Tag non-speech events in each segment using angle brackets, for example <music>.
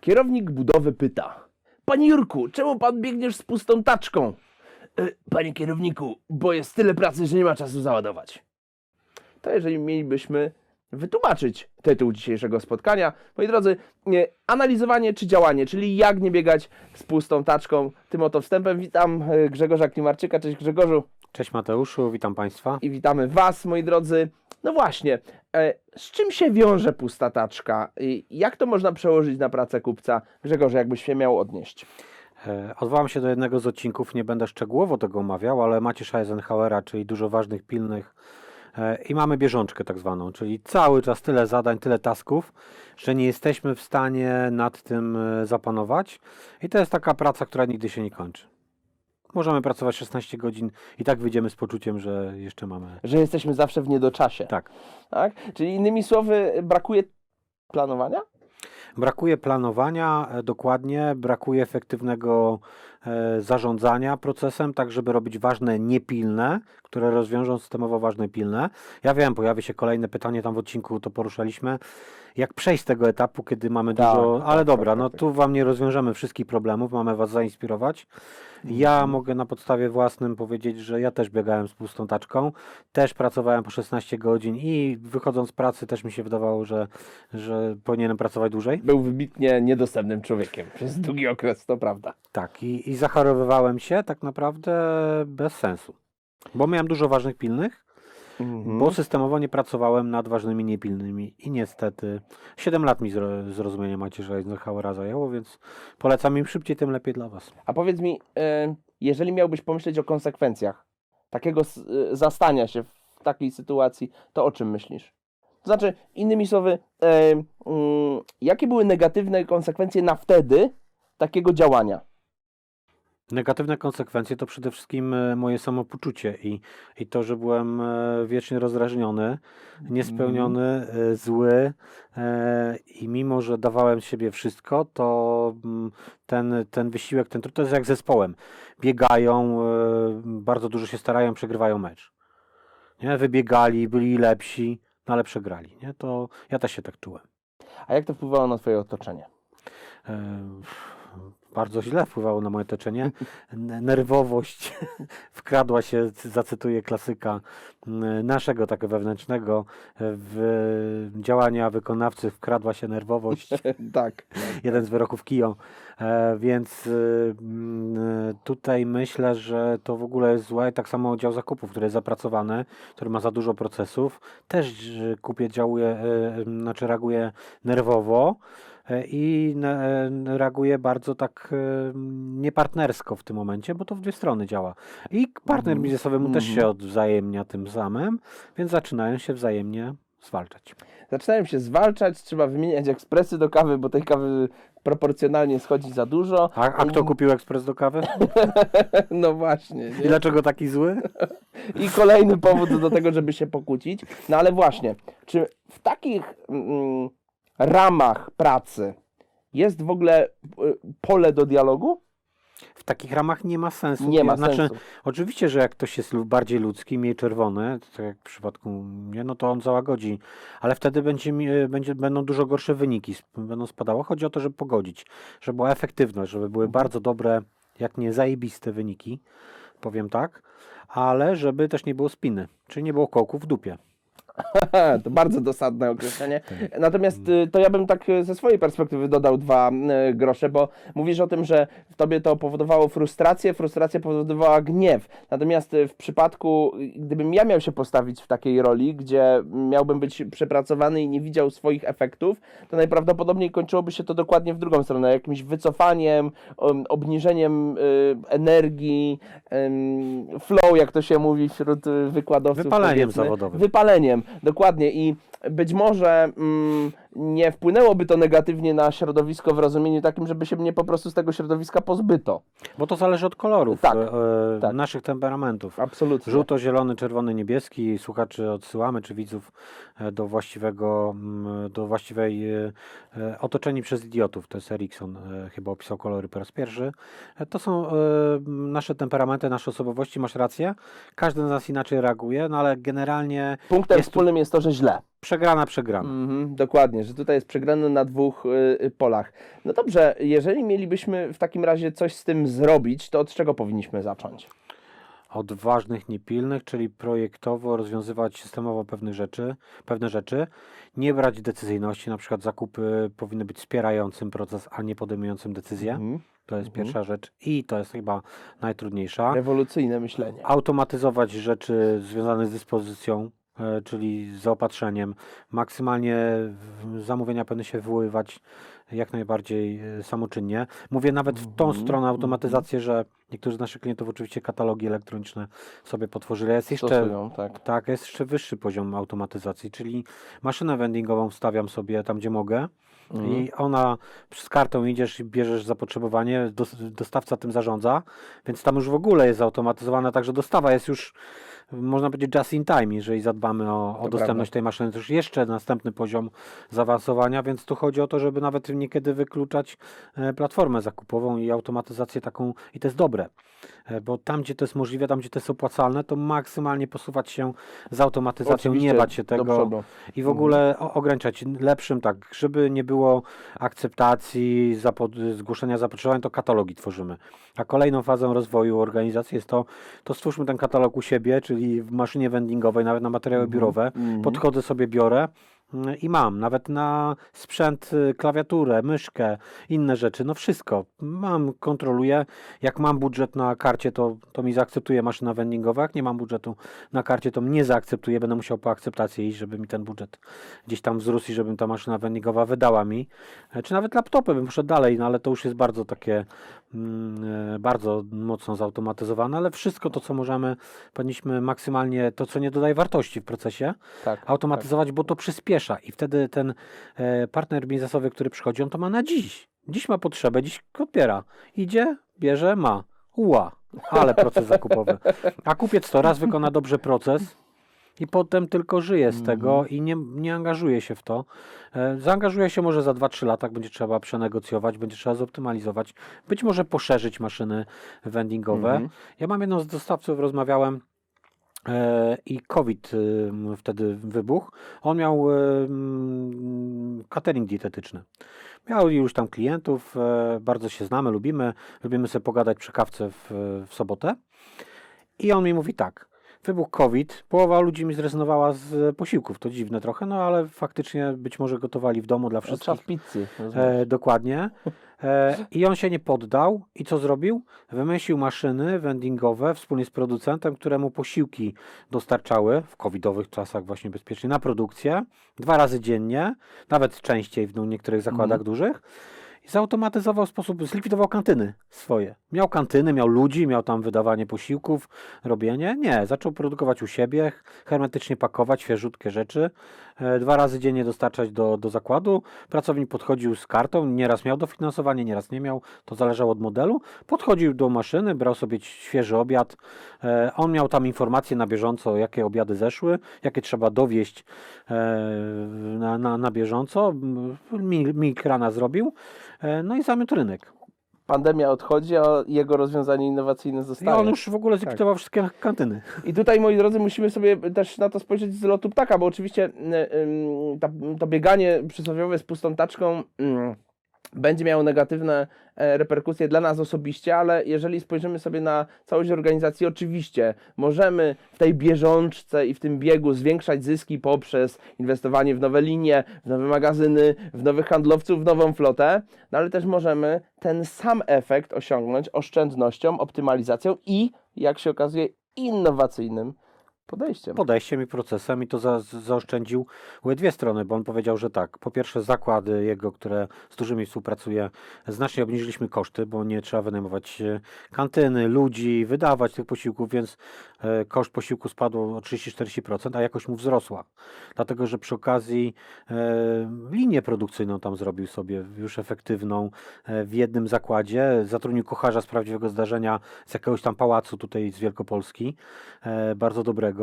Kierownik budowy pyta. Panie Jurku, czemu pan biegniesz z pustą taczką? "E, Panie kierowniku, bo jest tyle pracy, że nie ma czasu załadować. To jeżeli mielibyśmy wytłumaczyć tytuł dzisiejszego spotkania, moi drodzy, nie, analizowanie czy działanie, czyli jak nie biegać z pustą taczką. Tym oto wstępem witam e, Grzegorza Klimarczyka. Cześć Grzegorzu Cześć Mateuszu, witam Państwa. i witamy Was, moi drodzy. No właśnie, e, z czym się wiąże pusta taczka? Jak to można przełożyć na pracę kupca? Grzegorze, jakbyś się miał odnieść. E, Odwołam się do jednego z odcinków, nie będę szczegółowo tego omawiał, ale Macieja Eisenhowera, czyli dużo ważnych, pilnych i mamy bieżączkę tak zwaną, czyli cały czas tyle zadań, tyle tasków, że nie jesteśmy w stanie nad tym e, zapanować i to jest taka praca, która nigdy się nie kończy. Możemy pracować 16 godzin i tak wyjdziemy z poczuciem, że jeszcze mamy... Że jesteśmy zawsze w niedoczasie. Tak. tak? Czyli innymi słowy, brakuje planowania? Brakuje planowania e, dokładnie, brakuje efektywnego e, zarządzania procesem, tak żeby robić ważne niepilne, które rozwiążą systemowo ważne pilne. Ja wiem, pojawi się kolejne pytanie, tam w odcinku to poruszaliśmy. Jak przejść z tego etapu, kiedy mamy Tak, dużo. tak, Ale tak, dobra, tak, no tak. tu Wam nie rozwiążemy wszystkich problemów, mamy Was zainspirować. Ja Mhm. mogę na podstawie własnym powiedzieć, że ja też biegałem z pustą taczką, też pracowałem po 16 godzin i wychodząc z pracy też mi się wydawało, że, że powinienem pracować dłużej. Był wybitnie niedostępnym człowiekiem przez długi okres, to prawda. Tak, i, i zachorowywałem się tak naprawdę bez sensu. Bo miałem dużo ważnych pilnych, Mhm. bo systemowo nie pracowałem nad ważnymi niepilnymi i niestety 7 lat mi zro, zrozumienie Macierza Eisenhowera zajęło, więc polecam im szybciej, tym lepiej dla Was. A powiedz mi, e, jeżeli miałbyś pomyśleć o konsekwencjach takiego e, zastania się w takiej sytuacji, to o czym myślisz? To znaczy, innymi słowy, e, mm, jakie były negatywne konsekwencje na wtedy takiego działania? Negatywne konsekwencje to przede wszystkim e, moje samopoczucie i, i to, że byłem e, wiecznie rozdrażniony, niespełniony, e, zły i mimo, że dawałem siebie wszystko, to mm, ten, ten wysiłek, ten trud to jest jak zespołem. Biegają, bardzo dużo się starają, przegrywają mecz. Nie? Wybiegali, byli lepsi, no ale przegrali. Nie? To ja też się tak czułem. A jak to wpływało na twoje otoczenie? E, Bardzo źle wpływało na moje otoczenie. Nerwowość <laughs> wkradła się, zacytuję klasyka naszego takiego wewnętrznego, e, w działania wykonawcy wkradła się nerwowość. <laughs> tak. Jeden z wyroków Kijo. E, Więc tutaj myślę, że to w ogóle jest złe. Tak samo dział zakupów, który jest zapracowany, który ma za dużo procesów, też y, kupiec działuje, e, znaczy reaguje nerwowo e, i na- e, reaguje bardzo tak e, niepartnersko w tym momencie, bo to w dwie strony działa. I partner Mhm. biznesowy mu też się Mhm. odwzajemnia tym samym, więc zaczynają się wzajemnie zwalczać. Zaczynają się zwalczać, trzeba wymieniać ekspresy do kawy, bo tej kawy proporcjonalnie schodzi za dużo. A, a kto kupił ekspres do kawy? <laughs> No właśnie. I Nie? dlaczego taki zły? <laughs> I kolejny powód do tego, żeby się pokłócić. No ale właśnie, czy w takich mm, ramach pracy jest w ogóle y, pole do dialogu? W takich ramach nie ma sensu. Nie ma znaczy, sensu. Oczywiście, że jak ktoś jest bardziej ludzki, mniej czerwony, tak jak w przypadku mnie, no to on załagodzi, ale wtedy będzie, e, będzie, będą dużo gorsze wyniki, będą spadały. Chodzi o to, żeby pogodzić, żeby była efektywność, żeby były bardzo dobre, jak nie zajebiste wyniki, powiem tak, ale żeby też nie było spiny, czyli nie było kołków w dupie. <laughs> to bardzo dosadne określenie. Natomiast y, to ja bym tak y, ze swojej perspektywy dodał dwa y, grosze, bo mówisz o tym, że w tobie to powodowało frustrację, frustracja powodowała gniew. Natomiast w przypadku, gdybym ja miał się postawić w takiej roli, gdzie miałbym być przepracowany i nie widział swoich efektów, to najprawdopodobniej kończyłoby się to dokładnie w drugą stronę, jakimś wycofaniem, um, obniżeniem energii, flow, jak to się mówi wśród wykładowców. Wypaleniem zawodowym. Wypaleniem, dokładnie. I być może mm, nie wpłynęłoby to negatywnie na środowisko w rozumieniu takim, żeby się mnie po prostu z tego środowiska pozbyto. Bo to zależy od kolorów, Tak, e, e, tak. naszych temperamentów. Absolutnie. Żółto, zielony, czerwony, niebieski. Słuchaczy odsyłamy, czy widzów e, do właściwego, mm, do właściwej e, e, otoczeni przez idiotów. To jest Erikson, e, chyba opisał kolory po raz pierwszy. To są nasze temperamenty, nasze osobowości, masz rację. Każdy z nas inaczej reaguje, no ale generalnie Punktem jest tu- wspólnym jest to, że źle. Przegrana, przegrana. Mhm, dokładnie, że tutaj jest przegrane na dwóch y, y, polach. No dobrze, jeżeli mielibyśmy w takim razie coś z tym zrobić, to od czego powinniśmy zacząć? od ważnych, niepilnych, czyli projektowo rozwiązywać systemowo pewnych rzeczy, pewne rzeczy, nie brać decyzyjności, na przykład zakupy powinny być wspierającym proces, a nie podejmującym decyzję. Mhm. To jest Mhm. pierwsza rzecz i to jest chyba najtrudniejsza. Rewolucyjne myślenie. Automatyzować rzeczy związane z dyspozycją, czyli z zaopatrzeniem. Maksymalnie zamówienia powinny się wywoływać jak najbardziej e, samoczynnie. Mówię nawet w tą Mhm, stronę automatyzację, że niektórzy z naszych klientów oczywiście katalogi elektroniczne sobie potworzyli. Jest jeszcze Stosują, tak. tak, jest jeszcze wyższy poziom automatyzacji, czyli maszynę vendingową wstawiam sobie tam, gdzie mogę Mhm. i ona z kartą idziesz i bierzesz zapotrzebowanie, dos, dostawca tym zarządza, więc tam już w ogóle jest zautomatyzowana, także dostawa jest już, można powiedzieć, just in time, jeżeli zadbamy o, o dostępność tej maszyny. To już jeszcze następny poziom zaawansowania, więc tu chodzi o to, żeby nawet niekiedy wykluczać e, platformę zakupową i automatyzację taką, i to jest dobre, e, bo tam, gdzie to jest możliwe, tam, gdzie to jest opłacalne, to maksymalnie posuwać się z automatyzacją, nie Oczywiście bać się tego i w ogóle o- ograniczać. Lepszym, tak, żeby nie było akceptacji, zapo- zgłoszenia zapotrzebowań, to katalogi tworzymy. A kolejną fazą rozwoju organizacji jest to, to stwórzmy ten katalog u siebie, czyli w maszynie vendingowej, nawet na materiały Mhm. biurowe. Mhm. Podchodzę sobie, biorę i mam, nawet na sprzęt, y, klawiaturę, myszkę, inne rzeczy, no wszystko. Mam, kontroluję. Jak mam budżet na karcie, to, to mi zaakceptuje maszyna vendingowa. Jak nie mam budżetu na karcie, to mnie zaakceptuje. Będę musiał po akceptację iść, żeby mi ten budżet gdzieś tam wzrósł i żeby ta maszyna vendingowa wydała mi. E, Czy nawet laptopy, bym poszedł dalej, no ale to już jest bardzo takie, mm, e, bardzo mocno zautomatyzowane, ale wszystko to, co możemy, powinniśmy maksymalnie, to, co nie dodaje wartości w procesie, tak, automatyzować, bo to przyspiesza i wtedy ten e, partner biznesowy, który przychodzi, on to ma na dziś. Dziś ma potrzebę, dziś odbiera. Idzie, bierze, ma. Ła, ale proces <laughs> zakupowy. A kupiec to raz wykona dobrze proces i potem tylko żyje z tego i nie, nie angażuje się w to. E, zaangażuje się może za 2-3 lata, będzie trzeba przenegocjować, będzie trzeba zoptymalizować, być może poszerzyć maszyny vendingowe. Mhm. Ja mam jedną z dostawców, rozmawiałem i COVID y, wtedy wybuchł. On miał e, mm, catering dietetyczny. Miał już tam klientów, e, bardzo się znamy, lubimy, lubimy sobie pogadać przy kawce w, w sobotę. I on mi mówi tak, wybuchł COVID, połowa ludzi mi zrezygnowała z posiłków, to dziwne trochę, no ale faktycznie być może gotowali w domu dla wszystkich. w pizzy. E, dokładnie. E, I on się nie poddał. I co zrobił? Wymyślił maszyny vendingowe wspólnie z producentem, któremu posiłki dostarczały w covidowych czasach właśnie bezpiecznie na produkcję dwa razy dziennie, nawet częściej w niektórych zakładach dużych. I zautomatyzował sposób, zlikwidował kantyny swoje. Miał kantyny, miał ludzi, miał tam wydawanie posiłków, robienie. Nie, zaczął produkować u siebie, hermetycznie pakować świeżutkie rzeczy, dwa razy dziennie dostarczać do, do zakładu. Pracownik podchodził z kartą, nieraz miał dofinansowanie, nieraz nie miał, to zależało od modelu. Podchodził do maszyny, brał sobie świeży obiad. E, on miał tam informacje na bieżąco, jakie obiady zeszły, jakie trzeba dowieść e, na, na, na bieżąco. Mi, mi krana zrobił. E, No i zamiótł rynek. Pandemia odchodzi, a jego rozwiązanie innowacyjne I zostaje. on już w ogóle zlikwidował wszystkie kantyny. I tutaj, moi drodzy, musimy sobie też na to spojrzeć z lotu ptaka, bo oczywiście y, ym, ta, to bieganie przysłowiowe z pustą taczką ym, będzie miało negatywne e, reperkusje dla nas osobiście, ale jeżeli spojrzymy sobie na całość organizacji, oczywiście możemy w tej bieżączce i w tym biegu zwiększać zyski poprzez inwestowanie w nowe linie, w nowe magazyny, w nowych handlowców, w nową flotę, no ale też możemy ten sam efekt osiągnąć oszczędnością, optymalizacją i, jak się okazuje, innowacyjnym Podejściem. podejściem i procesem i to za, zaoszczędził dwie strony, bo on powiedział, że tak, po pierwsze zakłady jego, które z dużymi współpracuje, znacznie obniżyliśmy koszty, bo nie trzeba wynajmować e, kantyny, ludzi, wydawać tych posiłków, więc e, koszt posiłku spadł o 30-40%, a jakość mu wzrosła. Dlatego, że przy okazji e, linię produkcyjną tam zrobił sobie już efektywną e, w jednym zakładzie, zatrudnił kocharza z prawdziwego zdarzenia z jakiegoś tam pałacu tutaj z Wielkopolski, e, bardzo dobrego.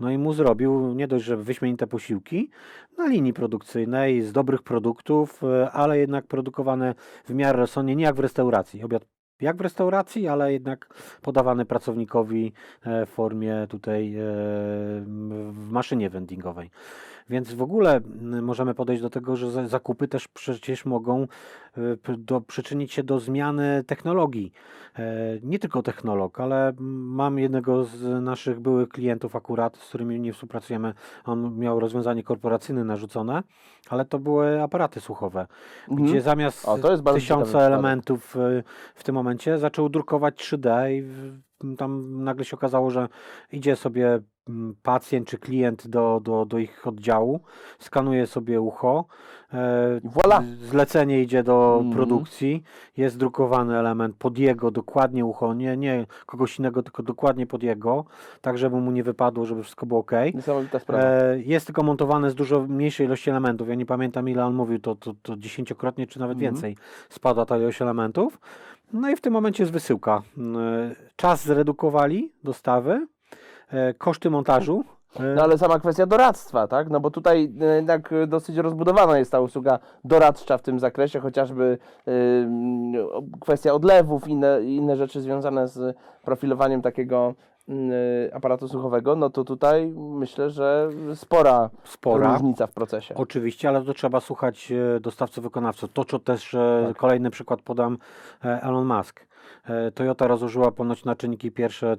No i mu zrobił nie dość, że wyśmienite posiłki na linii produkcyjnej z dobrych produktów, e, ale jednak produkowane w miarę rozsądnie, nie jak w restauracji. Obiad jak w restauracji, ale jednak podawany pracownikowi e, w formie tutaj e, w maszynie vendingowej. Więc w ogóle m, możemy podejść do tego, że za- zakupy też przecież mogą p- do, przyczynić się do zmiany technologii. E, Nie tylko technolog, ale mm, mam jednego z naszych byłych klientów akurat, z którymi nie współpracujemy. On miał rozwiązanie korporacyjne narzucone, ale to były aparaty słuchowe, Mhm. gdzie zamiast O, tysiąca elementów y, w tym momencie zaczął drukować 3D i tam nagle się okazało, że idzie sobie mm, pacjent czy klient do, do, do ich oddziału, skanuje sobie ucho, e, Voilà. zlecenie idzie do Mhm. produkcji, jest drukowany element pod jego dokładnie ucho, nie, nie kogoś innego, tylko dokładnie pod jego, tak żeby mu nie wypadło, żeby wszystko było ok. Niesamowita sprawa. E, jest tylko montowane z dużo mniejszej ilości elementów. Ja nie pamiętam ile on mówił, to, to, to dziesięciokrotnie czy nawet Mhm. więcej spada ta ilość elementów. No i w tym momencie jest wysyłka. E, Czas zredukowali dostawy, koszty montażu. e, No ale sama kwestia doradztwa, tak? No bo tutaj e, jednak e, dosyć rozbudowana jest ta usługa doradcza w tym zakresie, chociażby kwestia odlewów, inne, inne rzeczy związane z profilowaniem takiego e, aparatu słuchowego, no to tutaj myślę, że spora, Spora. różnica w procesie. Oczywiście, ale to trzeba słuchać e, dostawców wykonawców. To, co też e, Tak. kolejny przykład podam e, Elon Musk. E, Toyota rozłożyła ponoć na czynniki pierwsze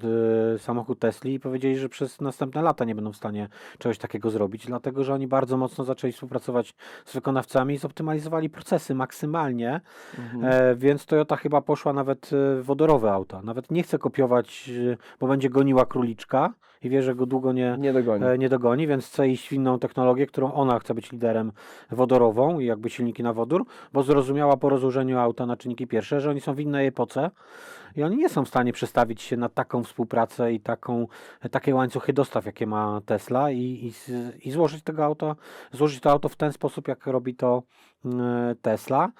e, samochód Tesli i powiedzieli, że przez następne lata nie będą w stanie czegoś takiego zrobić, dlatego że oni bardzo mocno zaczęli współpracować z wykonawcami i zoptymalizowali procesy maksymalnie, Mhm. e, więc Toyota chyba poszła nawet wodorowe auta. Nawet nie chce kopiować, bo będzie goniła króliczka i wie, że go długo nie, Nie dogoni. e, nie dogoni, więc chce iść w inną technologię, którą ona chce być liderem wodorową i jakby silniki na wodór, bo zrozumiała po rozłożeniu auta na czynniki pierwsze, że oni są w innej epoce i oni nie są w stanie przestawić się na taką współpracę i taką, takie łańcuchy dostaw, jakie ma Tesla i, i, i złożyć tego auta, złożyć to auto w ten sposób, jak robi to mm, Tesla.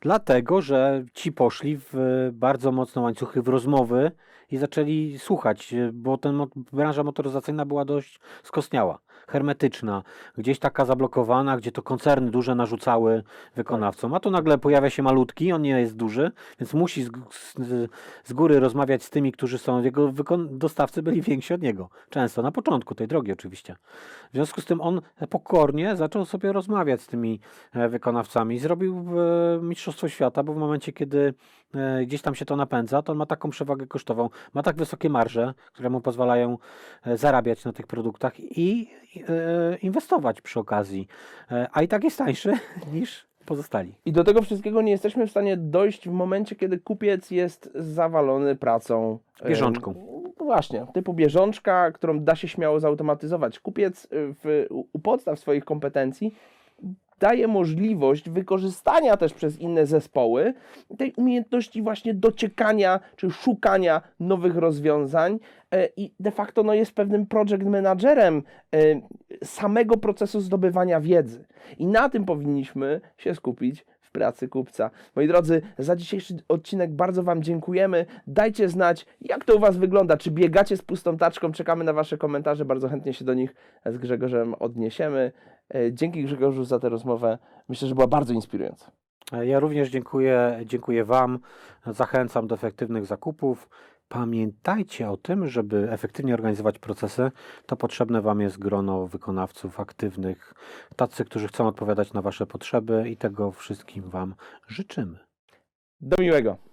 Dlatego, że ci poszli w bardzo mocne łańcuchy, w rozmowy i zaczęli słuchać, e, bo ten branża motoryzacyjna była dość skostniała, hermetyczna, gdzieś taka zablokowana, gdzie to koncerny duże narzucały wykonawcom. A tu nagle pojawia się malutki, on nie jest duży, więc musi z, z, z góry rozmawiać z tymi, którzy są, jego dostawcy byli więksi od niego. Często, na początku tej drogi oczywiście. W związku z tym on pokornie zaczął sobie rozmawiać z tymi e, wykonawcami. Zrobił Mistrzostwo Świata, bo w momencie, kiedy e, gdzieś tam się to napędza, to on ma taką przewagę kosztową, ma tak wysokie marże, które mu pozwalają e, zarabiać na tych produktach i inwestować przy okazji. E, A i tak jest tańszy <laughs> niż pozostali. I do tego wszystkiego nie jesteśmy w stanie dojść w momencie, kiedy kupiec jest zawalony pracą. em, Bieżączką. Właśnie, typu bieżączka, którą da się śmiało zautomatyzować. Kupiec w, u podstaw swoich kompetencji daje możliwość wykorzystania też przez inne zespoły tej umiejętności właśnie dociekania czy szukania nowych rozwiązań e, i de facto no, jest pewnym project managerem e, samego procesu zdobywania wiedzy. I na tym powinniśmy się skupić w pracy kupca. Moi drodzy, za dzisiejszy odcinek bardzo Wam dziękujemy. Dajcie znać, jak to u Was wygląda. Czy biegacie z pustą taczką? Czekamy na Wasze komentarze. Bardzo chętnie się do nich z Grzegorzem odniesiemy. E, Dzięki Grzegorzu za tę rozmowę. Myślę, że była bardzo inspirująca. E, Ja również dziękuję, dziękuję Wam. Zachęcam do efektywnych zakupów. Pamiętajcie o tym, żeby efektywnie organizować procesy, to potrzebne Wam jest grono wykonawców aktywnych, tacy, którzy chcą odpowiadać na Wasze potrzeby i tego wszystkim Wam życzymy. Do miłego.